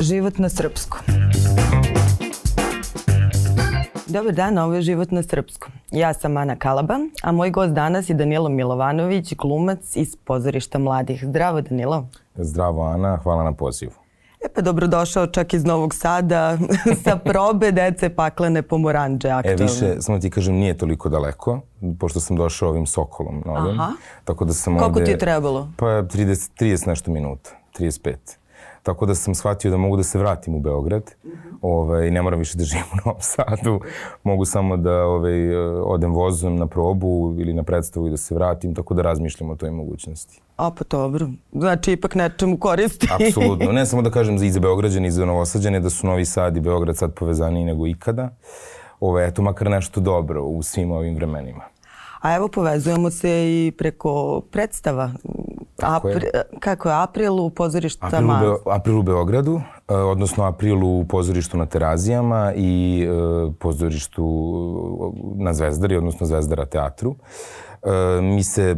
Život na srpskom. Dobar dan, ovo je Život na srpskom. Ja sam Ana Kalaba, a moj gost danas je Danilo Milovanović, glumac iz pozorišta mladih. Zdravo Danilo. Zdravo Ana, hvala na pozivu. E pa dobrodošao čak iz Novog Sada sa probe dece paklene pomoranđe aktualne. E više, samo ti kažem, nije toliko daleko, pošto sam došao ovim Sokolom novim. Aha. Tako da sam Koliko ovde... ti je trebalo? Pa 30, 30 nešto minuta, 35. Tako da sam shvatio da mogu da se vratim u Beograd. Ovaj, ne moram više da živim u Novom Sadu. Mogu samo da ovaj, odem vozom na probu ili na predstavu i da se vratim, tako da razmišljam o toj mogućnosti. A pa dobro. Znači ipak nečemu koristi. Apsolutno. Ne samo da kažem za i za Beograđane i za Novosađane da su Novi Sad i Beograd sad povezaniji nego ikada. Ovo, eto makar nešto dobro u svim ovim vremenima. A evo povezujemo se i preko predstava. Tako je. Apri, kako je april u pozorištama? April u, Beo, april u Beogradu, e, odnosno april u pozorištu na Terazijama i e, pozorištu na Zvezdari, odnosno Zvezdara teatru. E, mi se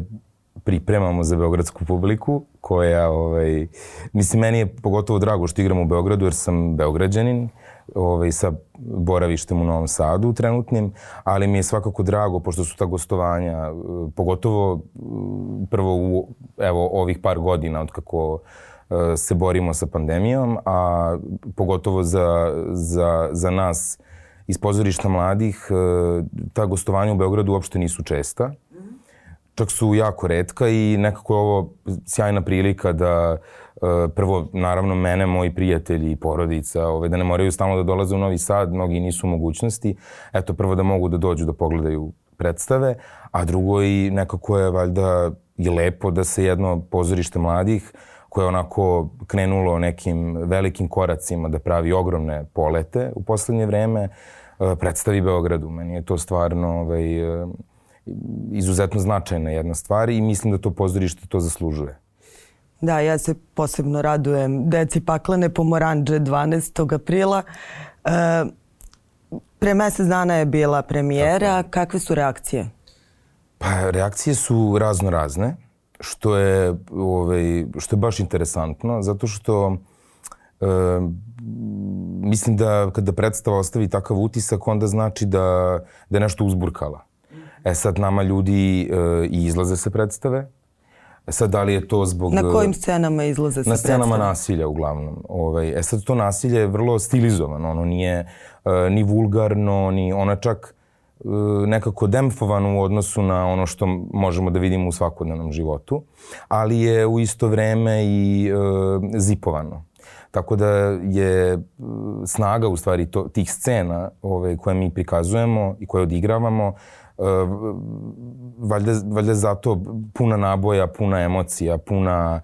pripremamo za beogradsku publiku koja, ovaj, mislim, meni je pogotovo drago što igram u Beogradu jer sam beograđanin ovaj, sa boravištem u Novom Sadu trenutnim, ali mi je svakako drago pošto su ta gostovanja, e, pogotovo prvo u evo, ovih par godina od kako e, se borimo sa pandemijom, a pogotovo za, za, za nas iz pozorišta mladih, e, ta gostovanja u Beogradu uopšte nisu česta čak su jako redka i nekako je ovo sjajna prilika da prvo, naravno, mene, moji prijatelji i porodica, ove, da ne moraju stalno da dolaze u Novi Sad, mnogi nisu u mogućnosti. Eto, prvo da mogu da dođu da pogledaju predstave, a drugo i nekako je valjda i lepo da se jedno pozorište mladih koje je onako krenulo nekim velikim koracima da pravi ogromne polete u poslednje vreme, predstavi Beogradu. Meni je to stvarno ovaj, izuzetno značajna jedna stvar i mislim da to pozorište to zaslužuje. Da, ja se posebno radujem Deci paklene pomoranđe 12. aprila. E, pre mesec dana je bila premijera. Tako. Kakve su reakcije? Pa reakcije su razno razne, što je, ovaj, što je baš interesantno, zato što e, mislim da kada predstava ostavi takav utisak, onda znači da, da je nešto uzburkala. E sad nama ljudi e, i izlaze se predstave, E sad, da li je to zbog... Na kojim scenama izlaze se Na scenama nasilja, uglavnom. Ovaj, e sad, to nasilje je vrlo stilizovano. Ono nije uh, ni vulgarno, ni ono čak uh, nekako demfovano u odnosu na ono što možemo da vidimo u svakodnevnom životu, ali je u isto vreme i uh, zipovano. Tako da je snaga u stvari to, tih scena ove, koje mi prikazujemo i koje odigravamo valjda, valjda zato puna naboja, puna emocija, puna,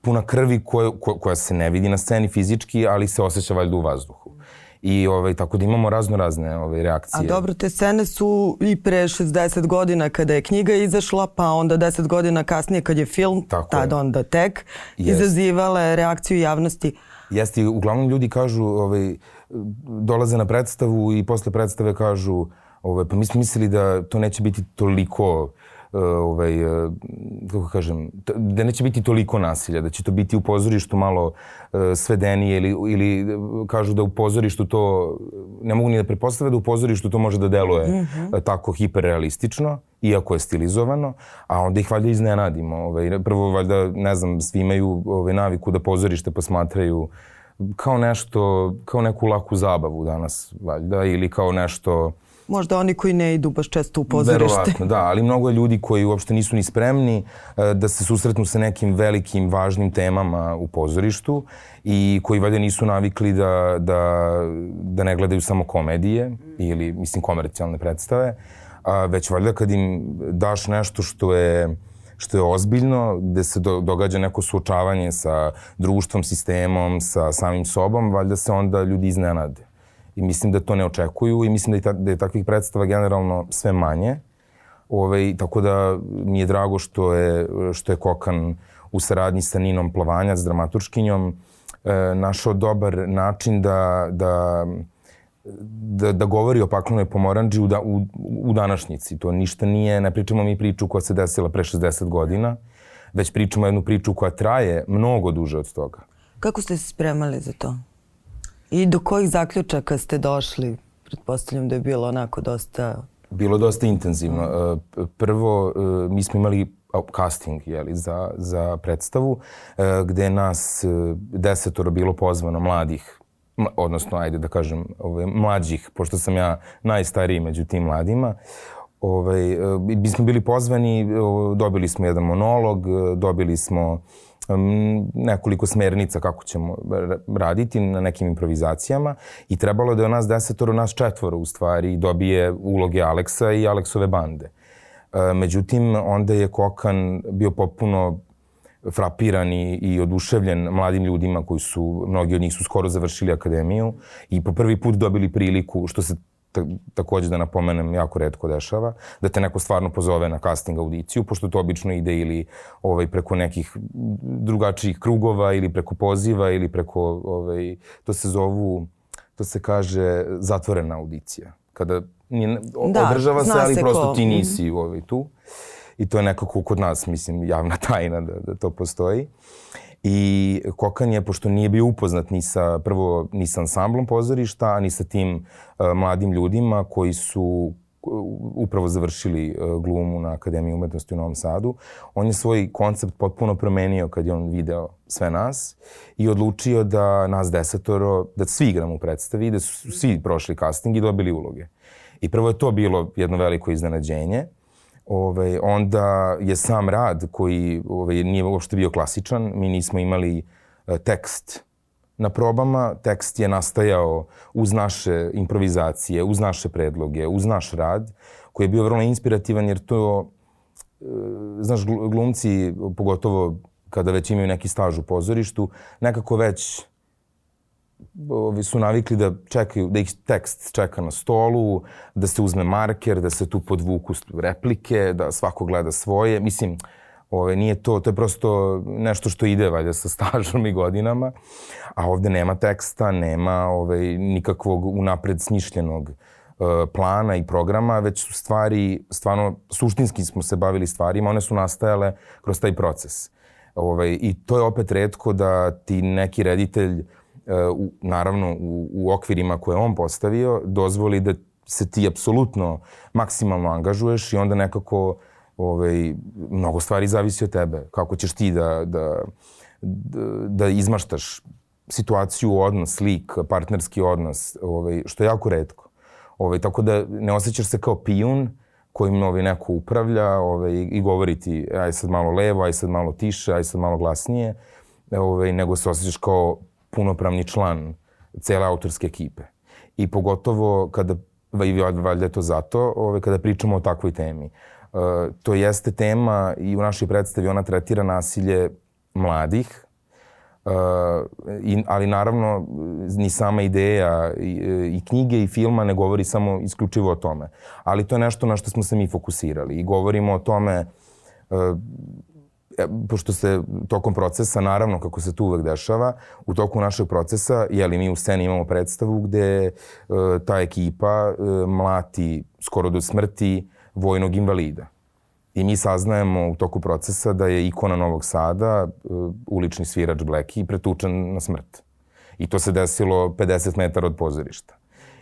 puna krvi koja, koja se ne vidi na sceni fizički, ali se osjeća valjda u vazduhu. I ovaj, tako da imamo razno razne ovaj, reakcije. A dobro, te scene su i pre 60 godina kada je knjiga izašla, pa onda 10 godina kasnije kad je film, tako tad je. onda tek, Jest. izazivale reakciju javnosti. Jeste, uglavnom ljudi kažu, ovaj, dolaze na predstavu i posle predstave kažu Ovaj, pa mi smo mislili da to neće biti toliko e, ovaj, e, kako kažem, da neće biti toliko nasilja, da će to biti u pozorištu malo uh, svedenije ili, ili kažu da u pozorištu to, ne mogu ni da prepostave da u pozorištu to može da deluje mm -hmm. tako hiperrealistično, iako je stilizovano, a onda ih valjda iznenadimo. Ovaj, prvo, valjda, ne znam, svi imaju ovaj, naviku da pozorište posmatraju kao nešto, kao neku laku zabavu danas, valjda, ili kao nešto Možda oni koji ne idu baš često u pozorište. Verovatno, da, ali mnogo je ljudi koji uopšte nisu ni spremni e, da se susretnu sa nekim velikim, važnim temama u pozorištu i koji valjda nisu navikli da, da, da ne gledaju samo komedije ili, mislim, komercijalne predstave, a već valjda kad im daš nešto što je što je ozbiljno, gde se do, događa neko suočavanje sa društvom, sistemom, sa samim sobom, valjda se onda ljudi iznenade i mislim da to ne očekuju i mislim da je, ta, da je takvih predstava generalno sve manje. Ove, tako da mi je drago što je, što je Kokan u saradnji sa Ninom Plovanjac, dramaturškinjom, e, našao dobar način da, da, da, da govori o paklenoj pomoranđi u, da, u, u današnjici. To ništa nije, ne pričamo mi priču koja se desila pre 60 godina, već pričamo jednu priču koja traje mnogo duže od toga. Kako ste se spremali za to? I do kojih zaključaka ste došli? Pretpostavljam da je bilo onako dosta... Bilo dosta intenzivno. E, prvo, e, mi smo imali casting jeli, za, za predstavu, e, gde je nas desetoro bilo pozvano mladih, odnosno, ajde da kažem, ove, mlađih, pošto sam ja najstariji među tim mladima. Ovaj, mi smo bili pozvani, dobili smo jedan monolog, dobili smo nekoliko smernica kako ćemo raditi na nekim improvizacijama i trebalo da je nas desetoro, nas četvoro u stvari dobije uloge Aleksa i Aleksove bande. E, međutim, onda je Kokan bio popuno frapiran i, i oduševljen mladim ljudima koji su, mnogi od njih su skoro završili akademiju i po prvi put dobili priliku, što se takođe da napomenem jako redko dešava, da te neko stvarno pozove na casting audiciju, pošto to obično ide ili ovaj, preko nekih drugačijih krugova ili preko poziva ili preko, ovaj, to se zovu, to se kaže zatvorena audicija. Kada nije, da, održava se, ali se prosto ko. ti mhm. nisi ovaj, tu. I to je nekako kod nas, mislim, javna tajna da, da to postoji. Uh, I Kokan je, pošto nije bio upoznat ni sa, prvo, ni sa ansamblom pozorišta, ni sa tim uh, mladim ljudima koji su upravo završili uh, glumu na Akademiji umetnosti u Novom Sadu. On je svoj koncept potpuno promenio kad je on video sve nas i odlučio da nas desetoro, da svi igramo u predstavi, da su svi prošli casting i dobili uloge. I prvo je to bilo jedno veliko iznenađenje. Ovaj, onda je sam rad koji ovaj, nije uopšte bio klasičan, mi nismo imali e, tekst na probama, tekst je nastajao uz naše improvizacije, uz naše predloge, uz naš rad, koji je bio vrlo inspirativan jer to, e, znaš, glumci, pogotovo kada već imaju neki staž u pozorištu, nekako već ovi su navikli da čekaju, da ih tekst čeka na stolu, da se uzme marker, da se tu podvuku replike, da svako gleda svoje. Mislim, ove, nije to, to je prosto nešto što ide valjda sa stažom i godinama, a ovde nema teksta, nema ove, nikakvog unapred smišljenog uh, plana i programa, već su stvari, stvarno, suštinski smo se bavili stvarima, one su nastajale kroz taj proces. Ove, I to je opet redko da ti neki reditelj u, naravno u, u okvirima koje on postavio, dozvoli da se ti apsolutno maksimalno angažuješ i onda nekako ovaj, mnogo stvari zavisi od tebe. Kako ćeš ti da, da, da, da izmaštaš situaciju, odnos, lik, partnerski odnos, ovaj, što je jako redko. Ovaj, tako da ne osjećaš se kao pijun kojim ovaj, neko upravlja ovaj, i govori ti aj sad malo levo, aj sad malo tiše, aj sad malo glasnije, ovaj, nego se osjećaš kao punopravni član cele autorske ekipe. I pogotovo kada, i valjda je to zato, ove, kada pričamo o takvoj temi. Uh, to jeste tema i u našoj predstavi ona tretira nasilje mladih, Uh, i, ali naravno ni sama ideja i, i knjige i filma ne govori samo isključivo o tome. Ali to je nešto na što smo se mi fokusirali i govorimo o tome E, pošto se tokom procesa, naravno kako se tu uvek dešava, u toku našeg procesa, jeli mi u sceni imamo predstavu gde e, ta ekipa e, mlati skoro do smrti vojnog invalida. I mi saznajemo u toku procesa da je ikona Novog Sada, e, ulični svirač Bleki, pretučen na smrt. I to se desilo 50 metara od pozorišta.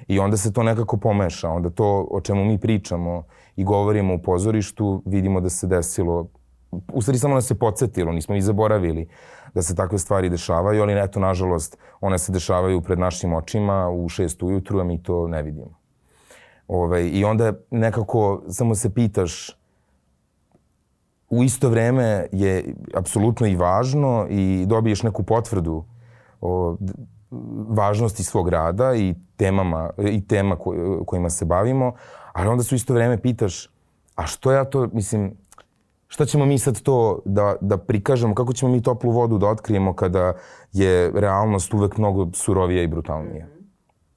I onda se to nekako pomeša. Onda to o čemu mi pričamo i govorimo u pozorištu, vidimo da se desilo u stvari samo nas se podsjetilo, nismo i zaboravili da se takve stvari dešavaju, ali eto, nažalost, one se dešavaju pred našim očima u šest ujutru, a mi to ne vidimo. Ove, I onda nekako samo se pitaš, u isto vreme je apsolutno i važno i dobiješ neku potvrdu o važnosti svog rada i temama i tema kojima se bavimo, ali onda su isto vreme pitaš a što ja to, mislim, Šta ćemo mi sad to da, da prikažemo, kako ćemo mi toplu vodu da otkrijemo kada je realnost uvek mnogo surovija i brutalnija.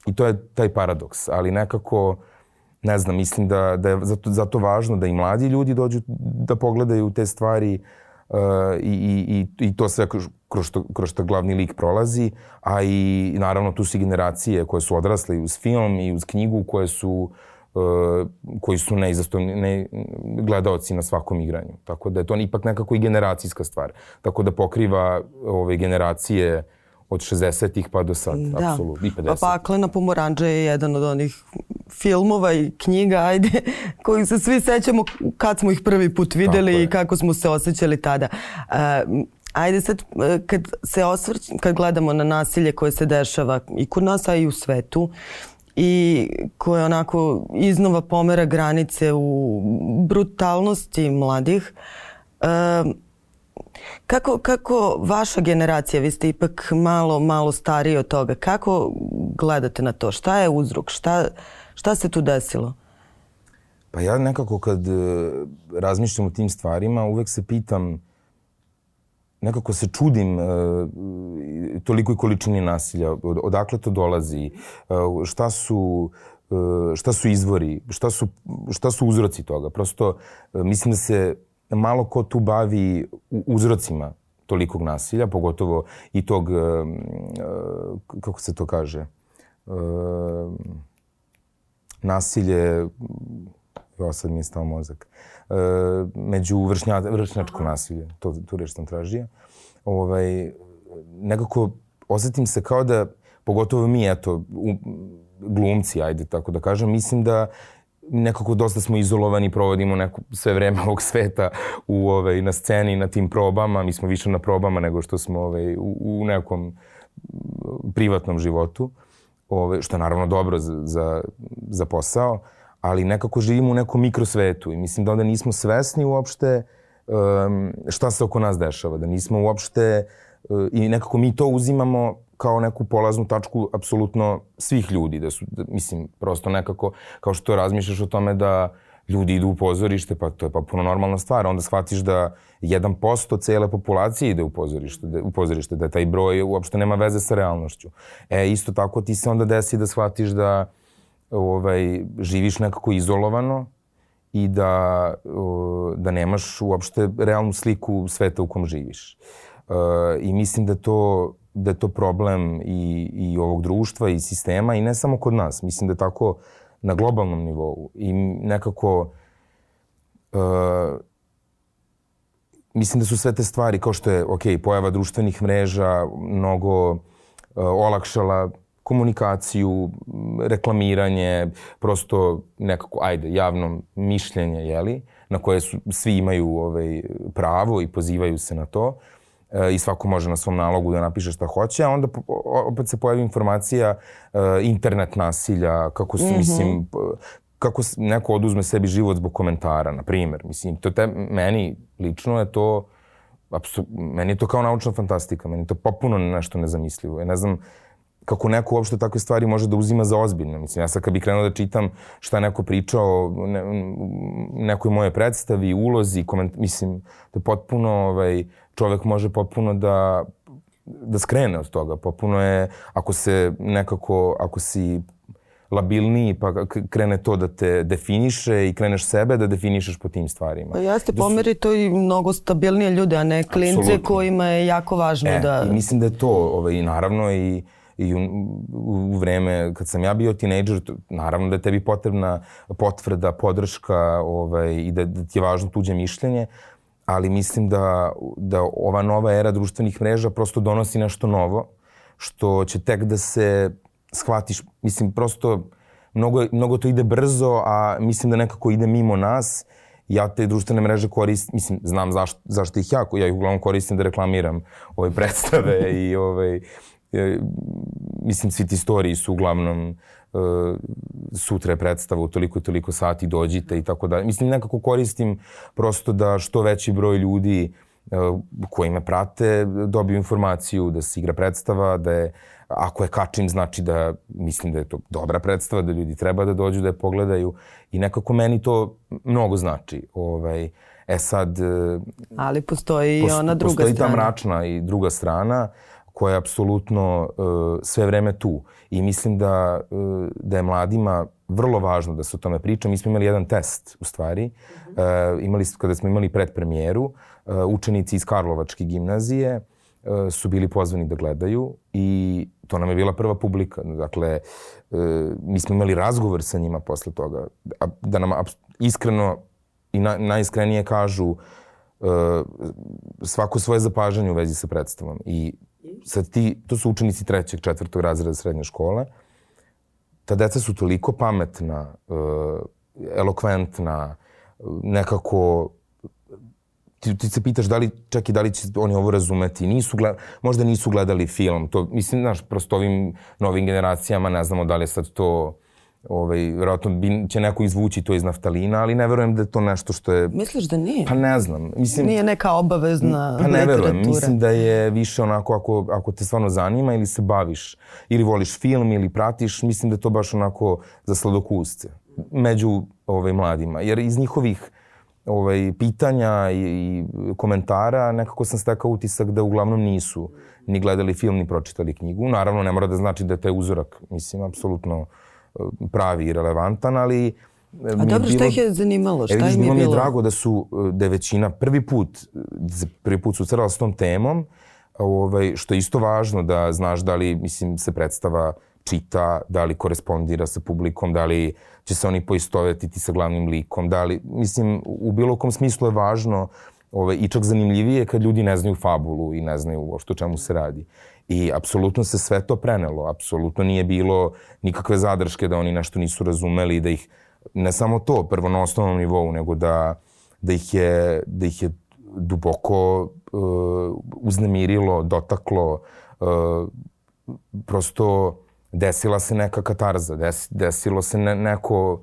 I to je taj paradoks, ali nekako, ne znam, mislim da, da je zato, zato važno da i mladi ljudi dođu da pogledaju te stvari uh, i, i, i to sve kroz što, kroz što glavni lik prolazi, a i naravno tu su generacije koje su odrasle i uz film i uz knjigu koje su uh, koji su neizastojni ne, gledaoci na svakom igranju. Tako da je to ipak nekako i generacijska stvar. Tako da pokriva ove generacije od 60-ih pa do sad, da. apsolutno, i 50. Pa Paklena pomoranđa je jedan od onih filmova i knjiga, ajde, kojih se svi sećamo kad smo ih prvi put videli i kako smo se osjećali tada. Uh, ajde sad, e, kad se osvrć, kad gledamo na nasilje koje se dešava i kod nas, a i u svetu, i koje onako iznova pomera granice u brutalnosti mladih, uh, Kako, kako vaša generacija, vi ste ipak malo, malo stariji od toga, kako gledate na to? Šta je uzrok? Šta, šta se tu desilo? Pa ja nekako kad e, razmišljam o tim stvarima, uvek se pitam, nekako se čudim uh, tolikoj količini nasilja, od, odakle to dolazi, uh, šta su uh, šta su izvori, šta su, šta su uzroci toga. Prosto uh, mislim da se malo ko tu bavi uzrocima tolikog nasilja, pogotovo i tog, kako se to kaže, nasilje, evo sad mi je stao mozak, među vršnja, vršnjačko nasilje, to, tu reč sam tražio. Ovaj, nekako osetim se kao da, pogotovo mi, eto, glumci, ajde tako da kažem, mislim da nekako dosta smo izolovani, provodimo neko, sve vreme ovog sveta u, ovaj, na sceni, na tim probama. Mi smo više na probama nego što smo ovaj, u, u nekom privatnom životu, ovaj, što je naravno dobro za, za, za posao, ali nekako živimo u nekom mikrosvetu i mislim da onda nismo svesni uopšte um, šta se oko nas dešava, da nismo uopšte uh, i nekako mi to uzimamo kao neku polaznu tačku apsolutno svih ljudi, da su, da, mislim, prosto nekako, kao što razmišljaš o tome da ljudi idu u pozorište, pa to je pa puno normalna stvar. Onda shvatiš da 1% cele populacije ide u pozorište, da, u pozorište, da taj broj uopšte nema veze sa realnošću. E, isto tako ti se onda desi da shvatiš da ovaj, živiš nekako izolovano i da, da nemaš uopšte realnu sliku sveta u kom živiš. Uh, I mislim da to da je to problem i, i ovog društva i sistema i ne samo kod nas. Mislim da je tako na globalnom nivou i nekako uh, mislim da su sve te stvari kao što je, ok, pojava društvenih mreža mnogo uh, olakšala komunikaciju, reklamiranje, prosto nekako, ajde, javno mišljenje, jeli, na koje su, svi imaju ovaj, pravo i pozivaju se na to. E, i svako može na svom nalogu da napiše šta hoće, a onda opet se pojavi informacija e, internet nasilja, kako su, mm -hmm. mislim, kako neko oduzme sebi život zbog komentara, na primjer. Mislim, to te, meni lično je to, apsu, meni je to kao naučna fantastika, meni je to popuno nešto nezamislivo. Ja ne znam kako neko uopšte takve stvari može da uzima za ozbiljno. Mislim, ja sad kad bih krenuo da čitam šta neko pričao ne, nekoj moje predstavi, ulozi, koment, mislim, je potpuno, ovaj, čovek može potpuno da da skrene od toga. Potpuno je, ako se nekako, ako si labilniji, pa krene to da te definiše i kreneš sebe da definišeš po tim stvarima. Pa jeste, da pomeri to i mnogo stabilnije ljude, a ne klince Absolutno. kojima je jako važno e, da... I mislim da je to, ovaj, naravno, i, i u, u vreme kad sam ja bio tinejdžer, naravno da je tebi potrebna potvrda, podrška ovaj, i da, da ti je važno tuđe mišljenje, ali mislim da, da ova nova era društvenih mreža prosto donosi nešto novo, što će tek da se shvatiš, mislim, prosto mnogo, mnogo to ide brzo, a mislim da nekako ide mimo nas. Ja te društvene mreže koristim, mislim, znam zašto, zašto ih ja, ja ih uglavnom koristim da reklamiram ove predstave i ovaj, mislim, svi ti storiji su uglavnom uh, sutra je predstava u toliko i toliko sati, dođite i tako da. Mislim, nekako koristim prosto da što veći broj ljudi uh, koji me prate dobiju informaciju da se igra predstava, da je ako je kačim znači da mislim da je to dobra predstava, da ljudi treba da dođu da je pogledaju i nekako meni to mnogo znači. Ovaj, e sad... Uh, Ali postoji i ona druga postoji strana. Postoji ta mračna i druga strana koja je apsolutno uh, sve vreme tu. I mislim da, uh, da je mladima vrlo važno da se o tome priča. Mi smo imali jedan test, u stvari. Uh, imali, kada smo imali predpremijeru, uh, učenici iz Karlovačke gimnazije uh, su bili pozvani da gledaju i to nam je bila prva publika. Dakle, uh, mi smo imali razgovor sa njima posle toga. Da nam iskreno i na, najiskrenije kažu uh, svako svoje zapažanje u vezi sa predstavom. I sad ti, to su učenici trećeg, četvrtog razreda srednje škole, ta deca su toliko pametna, uh, elokventna, nekako ti, ti se pitaš da li, čak i da li će oni ovo razumeti. Nisu gled, možda nisu gledali film. To, mislim, znaš, prosto ovim novim generacijama ne znamo da li je sad to ovaj, vjerojatno bi, će neko izvući to iz naftalina, ali ne verujem da je to nešto što je... Misliš da nije? Pa ne znam. Mislim, nije neka obavezna Pa ne verujem. Mislim da je više onako ako, ako te stvarno zanima ili se baviš, ili voliš film ili pratiš, mislim da je to baš onako za sladokusce među ovaj, mladima. Jer iz njihovih ovaj, pitanja i, i komentara nekako sam stekao utisak da uglavnom nisu ni gledali film ni pročitali knjigu. Naravno, ne mora da znači da je taj uzorak, mislim, apsolutno pravi i relevantan, ali eh, A dobro, bilo, šta ih je zanimalo? Šta im je bilo? mi je drago da su, eh, da je većina prvi put, prvi put su crala s tom temom, ovaj, što je isto važno da znaš da li, mislim, se predstava čita, da li korespondira sa publikom, da li će se oni poistovetiti sa glavnim likom, da li, mislim, u bilo kom smislu je važno ovaj, i čak zanimljivije kad ljudi ne znaju fabulu i ne znaju uopšte o čemu se radi. I apsolutno se sve to prenelo, apsolutno nije bilo nikakve zadrške da oni nešto nisu razumeli, da ih, ne samo to, prvo na osnovnom nivou, nego da, da ih je, da ih je duboko uh, uznemirilo, dotaklo, uh, prosto desila se neka katarza, des, desilo se ne, neko,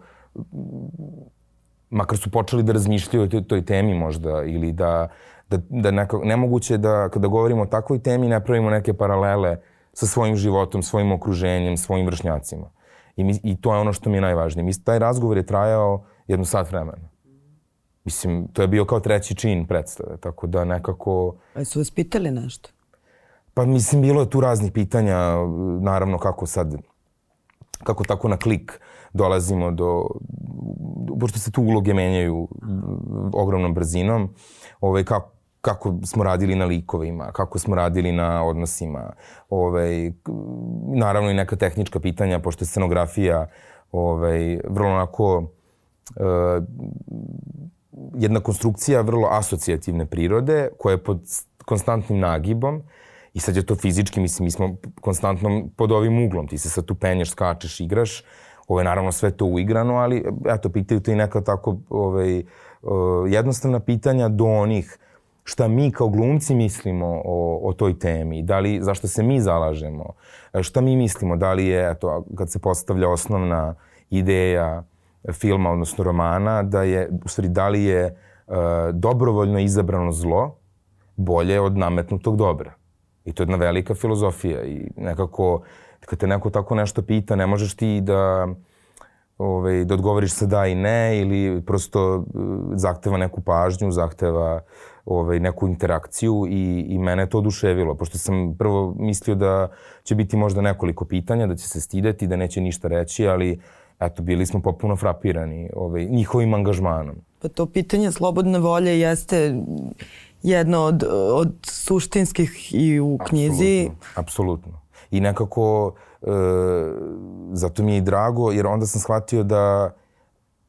makar su počeli da razmišljaju o toj, toj temi možda, ili da, da, da neka, nemoguće da kada govorimo o takvoj temi ne pravimo neke paralele sa svojim životom, svojim okruženjem, svojim vršnjacima. I, mi, I to je ono što mi je najvažnije. Mislim, taj razgovor je trajao jednu sat vremena. Mislim, to je bio kao treći čin predstave, tako da nekako... A su vas pitali nešto? Pa mislim, bilo je tu raznih pitanja, naravno kako sad, kako tako na klik dolazimo do, pošto se tu uloge menjaju ogromnom brzinom, ovaj, kako, kako smo radili na likovima, kako smo radili na odnosima, ovaj, naravno i neka tehnička pitanja, pošto je scenografija ovaj, vrlo onako uh, jedna konstrukcija vrlo asocijativne prirode koja je pod konstantnim nagibom I sad je to fizički, mislim, mi smo konstantno pod ovim uglom. Ti se sad tu penješ, skačeš, igraš. Ovo je naravno sve to uigrano, ali eto, pitaju te i neka tako ovaj, uh, jednostavna pitanja do onih šta mi kao glumci mislimo o, o toj temi, da li, zašto se mi zalažemo, e, šta mi mislimo, da li je, eto, kad se postavlja osnovna ideja filma, odnosno romana, da je, u stvari, da li je uh, dobrovoljno izabrano zlo bolje od nametnutog dobra. I to je jedna velika filozofija i nekako kad te neko tako nešto pita, ne možeš ti da ovaj, da odgovoriš sa da i ne ili prosto uh, zahteva neku pažnju, zahteva ovaj, neku interakciju i, i mene je to oduševilo, pošto sam prvo mislio da će biti možda nekoliko pitanja, da će se stideti, da neće ništa reći, ali eto, bili smo popuno frapirani ovaj, njihovim angažmanom. Pa to pitanje slobodne volje jeste jedno od, od suštinskih i u knjizi. Apsolutno, apsolutno. I nekako, e, zato mi je i drago, jer onda sam shvatio da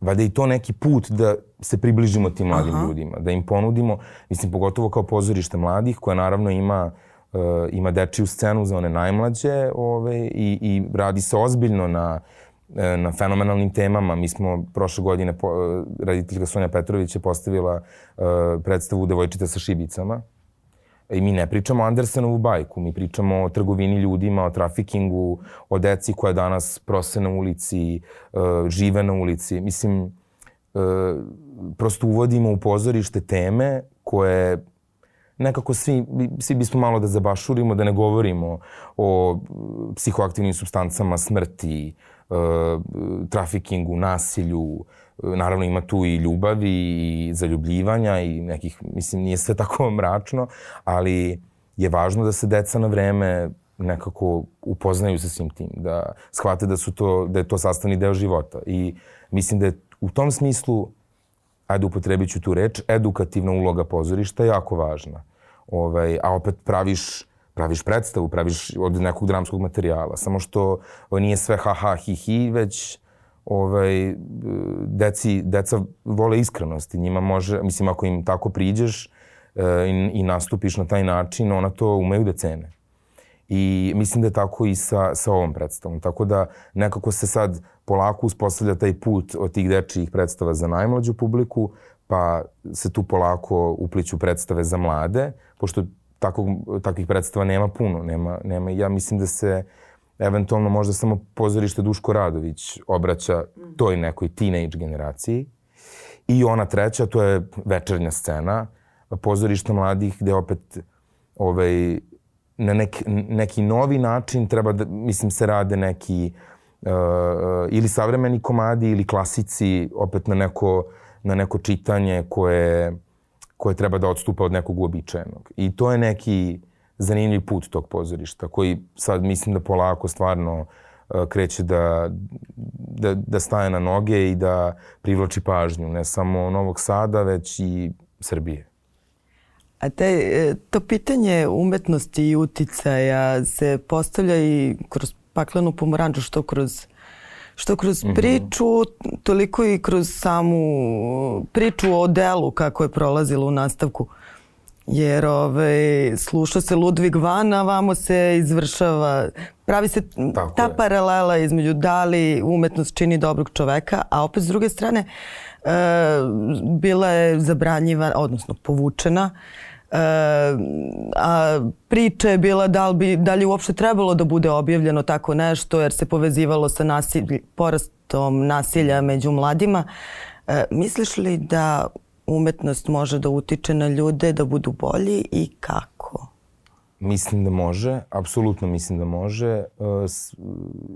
valjda i to neki put da se približimo tim mladim Aha. ljudima, da im ponudimo, mislim, pogotovo kao pozorište mladih, koja naravno ima uh, ima dečiju scenu za one najmlađe ove, i, i radi se ozbiljno na E, na fenomenalnim temama. Mi smo prošle godine, po, e, rediteljka Sonja Petrović je postavila uh, predstavu Devojčica sa šibicama. I mi ne pričamo o Andersenovu bajku, mi pričamo o trgovini ljudima, o trafikingu, o deci koja danas prose na ulici, uh, žive na ulici. Mislim, uh, prosto uvodimo u pozorište teme koje nekako svi, svi bismo malo da zabašurimo, da ne govorimo o psihoaktivnim substancama, smrti, trafikingu, nasilju, naravno ima tu i ljubavi i zaljubljivanja i nekih, mislim, nije sve tako mračno, ali je važno da se deca na vreme nekako upoznaju sa svim tim, da shvate da, su to, da je to sastavni deo života. I mislim da je u tom smislu, ajde upotrebit ću tu reč, edukativna uloga pozorišta je jako važna. Ovaj, a opet praviš praviš predstavu, praviš od nekog dramskog materijala. Samo što nije sve ha ha hi hi, već ovaj, deci, deca vole iskrenost i njima može, mislim ako im tako priđeš e, i, i nastupiš na taj način, ona to umeju da cene. I mislim da je tako i sa, sa ovom predstavom. Tako da nekako se sad polako uspostavlja taj put od tih dečijih predstava za najmlađu publiku, pa se tu polako upliću predstave za mlade, pošto takvog, takvih predstava nema puno. Nema, nema, ja mislim da se eventualno možda samo pozorište Duško Radović obraća toj nekoj teenage generaciji. I ona treća, to je večernja scena, pozorišta mladih gde opet ovaj, na nek, neki novi način treba da, mislim, se rade neki uh, ili savremeni komadi ili klasici opet na neko, na neko čitanje koje, koje treba da odstupa od nekog uobičajenog. I to je neki zanimljiv put tog pozorišta koji sad mislim da polako stvarno uh, kreće da, da, da staje na noge i da privlači pažnju ne samo Novog Sada već i Srbije. A te, e, to pitanje umetnosti i uticaja se postavlja i kroz paklenu pomoranđu, što kroz što kroz mm -hmm. priču, toliko i kroz samu priču o delu kako je prolazilo u nastavku. Jer ove, sluša se Ludvig van, a vamo se izvršava, pravi se Tako ta je. paralela između da li umetnost čini dobrog čoveka, a opet s druge strane e, bila je zabranjiva, odnosno povučena E, a priča je bila da li, bi, da li uopšte trebalo da bude objavljeno tako nešto jer se povezivalo sa nasilj, porastom nasilja među mladima. E, misliš li da umetnost može da utiče na ljude da budu bolji i kako? Mislim da može, apsolutno mislim da može e,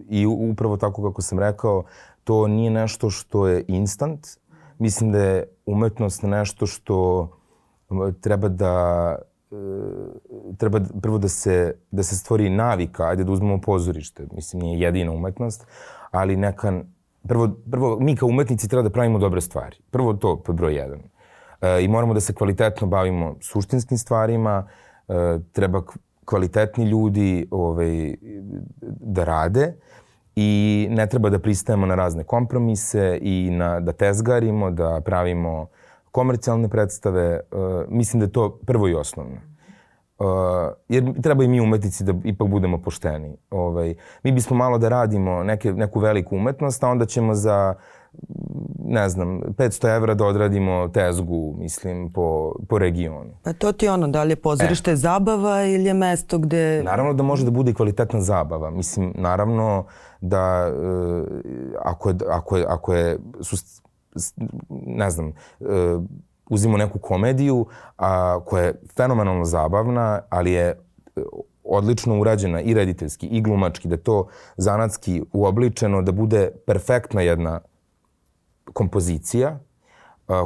i upravo tako kako sam rekao, to nije nešto što je instant. Mislim da je umetnost nešto što treba da e, treba prvo da se, da se stvori navika, ajde da uzmemo pozorište, mislim nije jedina umetnost, ali neka, prvo, prvo mi kao umetnici treba da pravimo dobre stvari. Prvo to, je broj jedan. E, I moramo da se kvalitetno bavimo suštinskim stvarima, e, treba kvalitetni ljudi ovaj, da rade i ne treba da pristajemo na razne kompromise i na, da tezgarimo, da pravimo komercijalne predstave, uh, mislim da je to prvo i osnovno. Uh, jer treba i mi umetnici da ipak budemo pošteni. Ovaj, mi bismo malo da radimo neke, neku veliku umetnost, a onda ćemo za ne znam, 500 evra da odradimo tezgu, mislim, po, po regionu. Pa to ti ono, da li je pozorište e. zabava ili je mesto gde... Naravno da može da bude i kvalitetna zabava. Mislim, naravno da uh, ako je, ako je, ako je, su ne znam, uh, uzimo neku komediju a, koja je fenomenalno zabavna, ali je e, odlično urađena i rediteljski i glumački, da to zanatski uobličeno, da bude perfektna jedna kompozicija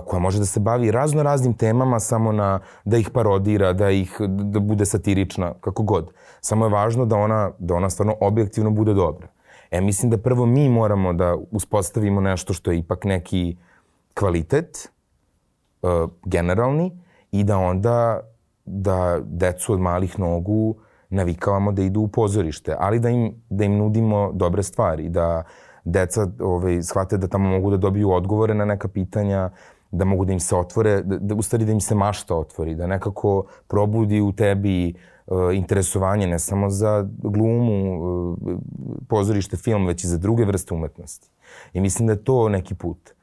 koja može da se bavi razno raznim temama samo na da ih parodira, da ih da bude satirična, kako god. Samo je važno da ona da ona stvarno objektivno bude dobra. E, mislim da prvo mi moramo da uspostavimo nešto što je ipak neki kvalitet, uh, generalni, i da onda da decu od malih nogu navikavamo da idu u pozorište, ali da im, da im nudimo dobre stvari, da deca ovaj, shvate da tamo mogu da dobiju odgovore na neka pitanja, da mogu da im se otvore, da, da u stvari da im se mašta otvori, da nekako probudi u tebi uh, interesovanje ne samo za glumu, uh, pozorište, film, već i za druge vrste umetnosti. I mislim da je to neki put.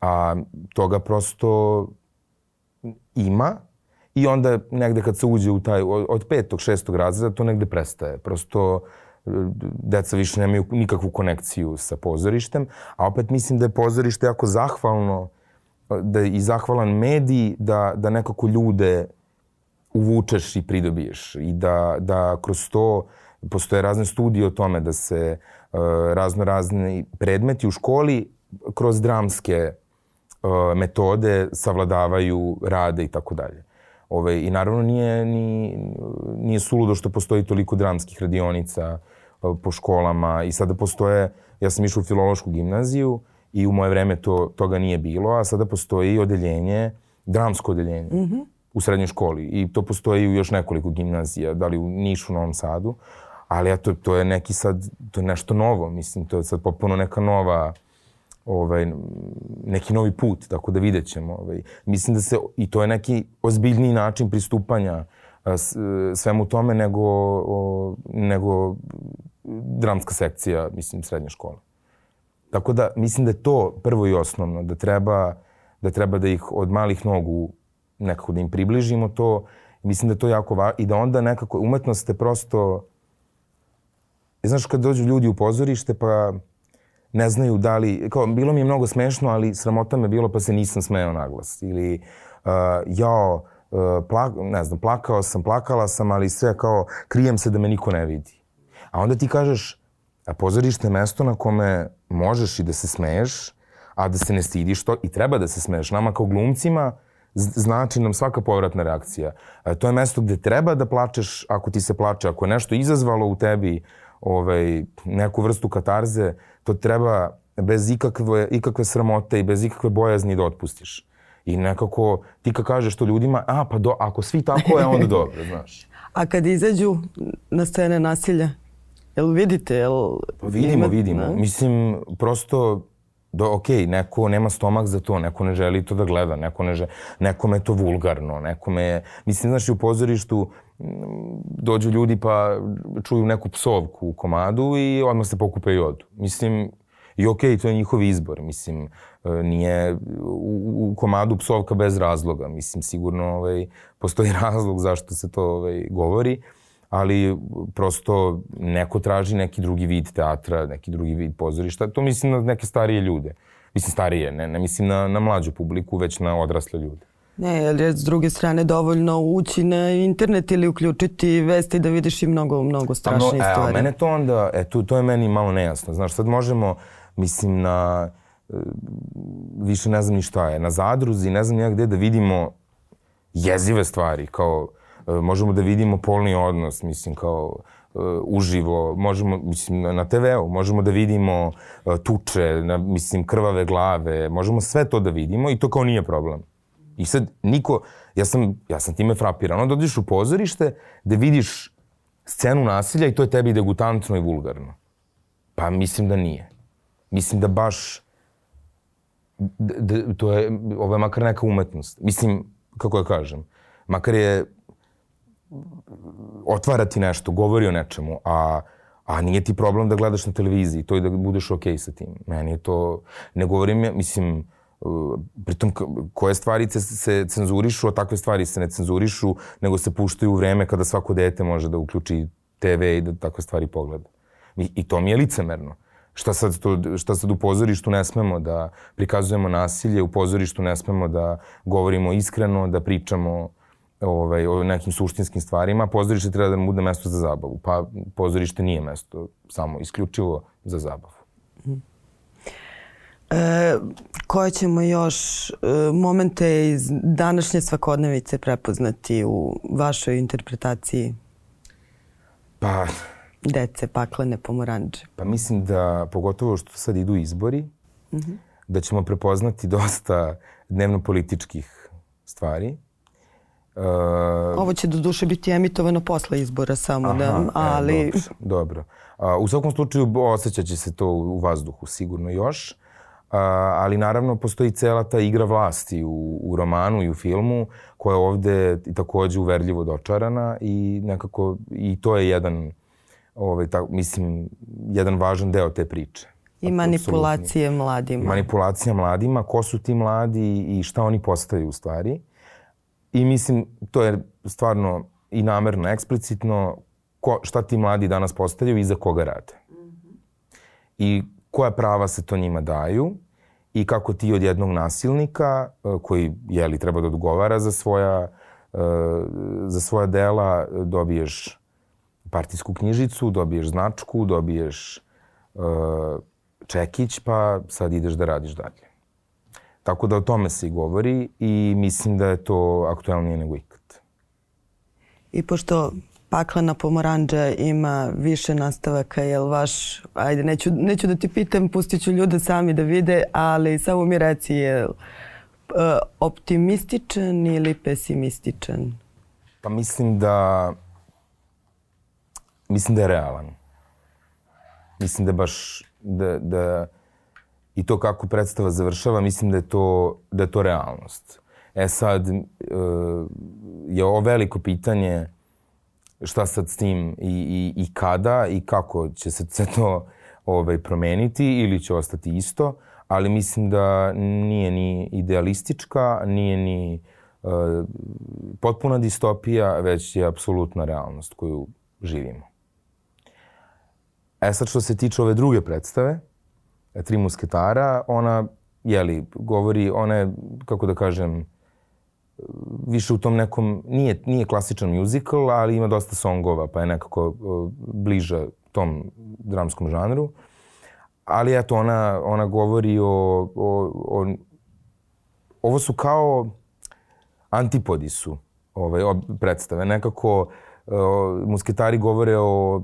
A toga prosto ima i onda negde kad se uđe u taj, od petog, šestog razreda, to negde prestaje. Prosto e, deca više nemaju nikakvu konekciju sa pozorištem, a opet mislim da je pozorište jako zahvalno, da je i zahvalan medij da, da nekako ljude uvučeš i pridobiješ i da, da kroz to postoje razne studije o tome da se uh, razno razni predmeti u školi kroz dramske uh, metode savladavaju rade i tako dalje. Ove, I naravno nije, ni, nije suludo što postoji toliko dramskih radionica po školama i sada postoje, ja sam išao u filološku gimnaziju i u moje vreme to, toga nije bilo, a sada postoji odeljenje, dramsko odeljenje. Mm -hmm u srednjoj školi i to postoji u još nekoliko gimnazija, da li u Nišu, Novom Sadu, ali eto, to je neki sad, to je nešto novo, mislim, to je sad popuno neka nova, ovaj, neki novi put, tako da vidjet ćemo. Ovaj. Mislim da se, i to je neki ozbiljniji način pristupanja svemu tome nego, o, nego dramska sekcija, mislim, srednje škole. Tako da mislim da je to prvo i osnovno, da treba da treba da ih od malih nogu nekako da im približimo to. Mislim da je to jako važno i da onda nekako umetnost je prosto znaš kad dođu ljudi u pozorište pa ne znaju da li, kao bilo mi je mnogo smešno, ali sramota me bilo pa se nisam smeo naglas. Ili uh, jao, uh, plak, ne znam, plakao sam, plakala sam, ali sve kao krijem se da me niko ne vidi. A onda ti kažeš, a pozorište je mesto na kome možeš i da se smeješ, a da se ne stidiš to i treba da se smeješ. Nama kao glumcima znači nam svaka povratna reakcija. A, to je mesto gde treba da plačeš ako ti se plače, ako je nešto izazvalo u tebi ovaj, neku vrstu katarze, to treba bez ikakve, ikakve sramote i bez ikakve bojazni da otpustiš. I nekako ti kad kažeš to ljudima, a pa do, ako svi tako je, onda dobro, znaš. A kad izađu na scene nasilja, jel vidite? Jel pa vidimo, ima, vidimo. Ne? Mislim, prosto do, ok, neko nema stomak za to, neko ne želi to da gleda, neko ne želi, nekome je to vulgarno, nekome je, mislim, znaš, u pozorištu dođu ljudi pa čuju neku psovku u komadu i odmah se pokupe i odu. Mislim, i okay, to je njihov izbor. Mislim, e, nije u, u komadu psovka bez razloga. Mislim, sigurno ovaj, postoji razlog zašto se to ovaj, govori, ali prosto neko traži neki drugi vid teatra, neki drugi vid pozorišta. To mislim na neke starije ljude. Mislim, starije, ne, ne mislim na, na mlađu publiku, već na odrasle ljude. Ne, jer je s druge strane dovoljno ući na internet ili uključiti vesti da vidiš i mnogo, mnogo strašnih no, stvari. E, a mene to onda, e, to, to je meni malo nejasno. Znaš, sad možemo, mislim, na, e, više ne znam ni šta je, na zadruzi, ne znam ja gde da vidimo jezive stvari, kao, možemo da vidimo polni odnos, mislim, kao, uh, uživo, možemo, mislim, na TV-u, možemo da vidimo uh, tuče, na, mislim, krvave glave, možemo sve to da vidimo i to kao nije problem. I sad niko, ja sam, ja sam time frapiran. Onda odiš u pozorište gde vidiš scenu nasilja i to je tebi degutantno i vulgarno. Pa mislim da nije. Mislim da baš da, to je, ovo je makar neka umetnost. Mislim, kako ja kažem, makar je otvarati nešto, govori o nečemu, a, a nije ti problem da gledaš na televiziji, to i da budeš okej okay sa tim. Meni je to, ne govorim ja, mislim, pritom koje stvari se cenzurišu, a takve stvari se ne cenzurišu, nego se puštaju u vreme kada svako dete može da uključi TV i da takve stvari pogleda. I, i to mi je licemerno. Šta sad, to, šta sad u pozorištu ne smemo da prikazujemo nasilje, u pozorištu ne smemo da govorimo iskreno, da pričamo ovaj, o nekim suštinskim stvarima. Pozorište treba da nam bude mesto za zabavu. Pa pozorište nije mesto samo isključivo za zabavu. E, koje ćemo još e, momente iz današnje svakodnevice prepoznati u vašoj interpretaciji? Pa... Dece, paklene, pomoranđe. Pa mislim da, pogotovo što sad idu izbori, mm -hmm. da ćemo prepoznati dosta dnevno-političkih stvari. Uh, Ovo će do duše biti emitovano posle izbora samo, aha, da, ali... E, dobro, dobro. U svakom slučaju osjećat će se to u vazduhu sigurno još ali naravno postoji cela ta igra vlasti u, u romanu i u filmu koja je ovde takođe uverljivo dočarana i nekako i to je jedan ovaj, ta, mislim, jedan važan deo te priče. I manipulacije Absolutni. mladima. Manipulacija mladima, ko su ti mladi i šta oni postaju u stvari. I mislim, to je stvarno i namerno, eksplicitno, ko, šta ti mladi danas postaju i za koga rade. Mm -hmm. I koja prava se to njima daju i kako ti od jednog nasilnika e, koji je li treba da odgovara za svoja e, za svoja dela dobiješ partijsku knjižicu, dobiješ značku, dobiješ e, čekić, pa sad ideš da radiš dalje. Tako da o tome se i govori i mislim da je to aktuelnije nego ikad. I pošto paklena pomoranđa ima više nastavaka, jel vaš, ajde, neću, neću da ti pitam, pustit ću ljude sami da vide, ali samo mi reci, je uh, optimističan ili pesimističan? Pa mislim da, mislim da je realan. Mislim da baš, da, da, i to kako predstava završava, mislim da je to, da je to realnost. E sad, uh, je ovo veliko pitanje šta sad s tim i, i, i kada i kako će se sve to ovaj, promeniti ili će ostati isto, ali mislim da nije ni idealistička, nije ni uh, potpuna distopija, već je apsolutna realnost koju živimo. E sad što se tiče ove druge predstave, Tri musketara, ona, jeli, govori, ona je, kako da kažem, više u tom nekom, nije, nije klasičan musical, ali ima dosta songova, pa je nekako uh, bliža tom dramskom žanru. Ali eto, ona, ona govori o, o, o... Ovo su kao antipodi su ovaj, predstave. Nekako uh, musketari govore o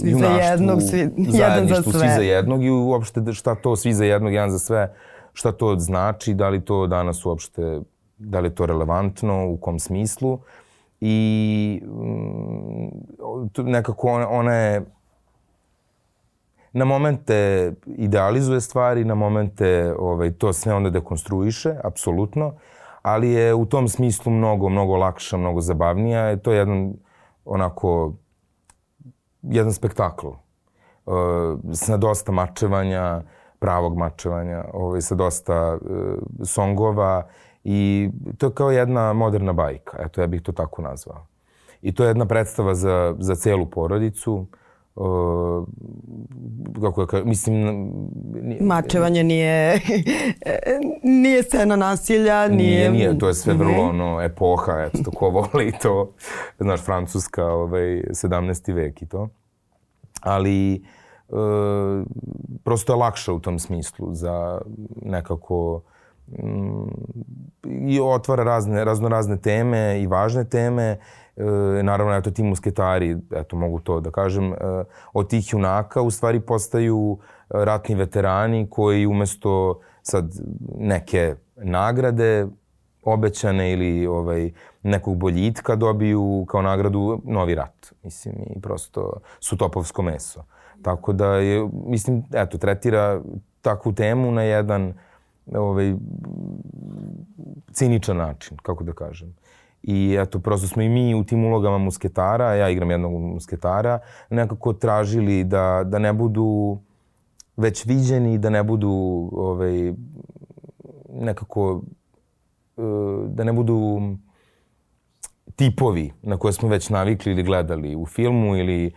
svi junaštvu, za jednog, svi, jedan za sve. svi za jednog i uopšte šta to svi za jednog, jedan za sve, šta to znači, da li to danas uopšte da li je to relevantno, u kom smislu. I mm, nekako ona, ona je na momente idealizuje stvari, na momente ovaj, to sve onda dekonstruiše, apsolutno, ali je u tom smislu mnogo, mnogo lakša, mnogo zabavnija. To je jedan onako, jedan spektakl uh, sa dosta mačevanja, pravog mačevanja, ovaj, sa dosta uh, songova I to je kao jedna moderna bajka, eto ja bih to tako nazvao. I to je jedna predstava za, za celu porodicu. Uh, kako ja kažem, mislim... Nije, Mačevanje nije, nije scena nasilja, nije... Nije, nije, to je sve vrlo ono, epoha, eto, ko voli to, znaš, francuska, ovaj, 17. vek i to. Ali, uh, prosto je lakše u tom smislu za nekako i otvara razne, razno razne teme i važne teme. E, naravno, eto, ti musketari, eto, mogu to da kažem, e, od tih junaka u stvari postaju ratni veterani koji umesto sad neke nagrade obećane ili ovaj, nekog boljitka dobiju kao nagradu novi rat. Mislim, i prosto su topovsko meso. Tako da je, mislim, eto, tretira takvu temu na jedan ovaj, ciničan način, kako da kažem. I eto, prosto smo i mi u tim ulogama musketara, ja igram jednog musketara, nekako tražili da, da ne budu već viđeni, da ne budu ovaj, nekako, eh, da ne budu tipovi na koje smo već navikli ili gledali u filmu ili e,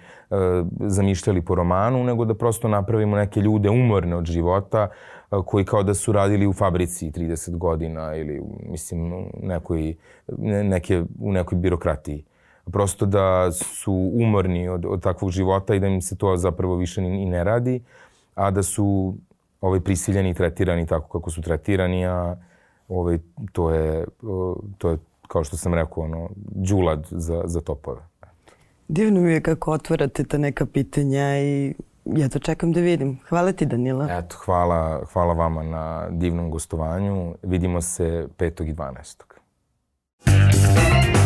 zamišljali po romanu, nego da prosto napravimo neke ljude umorne od života, koji kao da su radili u fabrici 30 godina ili mislim nekoj, neke, u nekoj birokratiji. Prosto da su umorni od, od takvog života i da im se to zapravo više ni, ne radi, a da su ovaj, prisiljeni i tretirani tako kako su tretirani, a ovaj, to, je, to je, kao što sam rekao, ono, džulad za, za topove. Divno mi je kako otvarate ta neka pitanja i ja to čekam da vidim. Hvala ti Danila. Eto, hvala, hvala vama na divnom gostovanju. Vidimo se 5. i 12.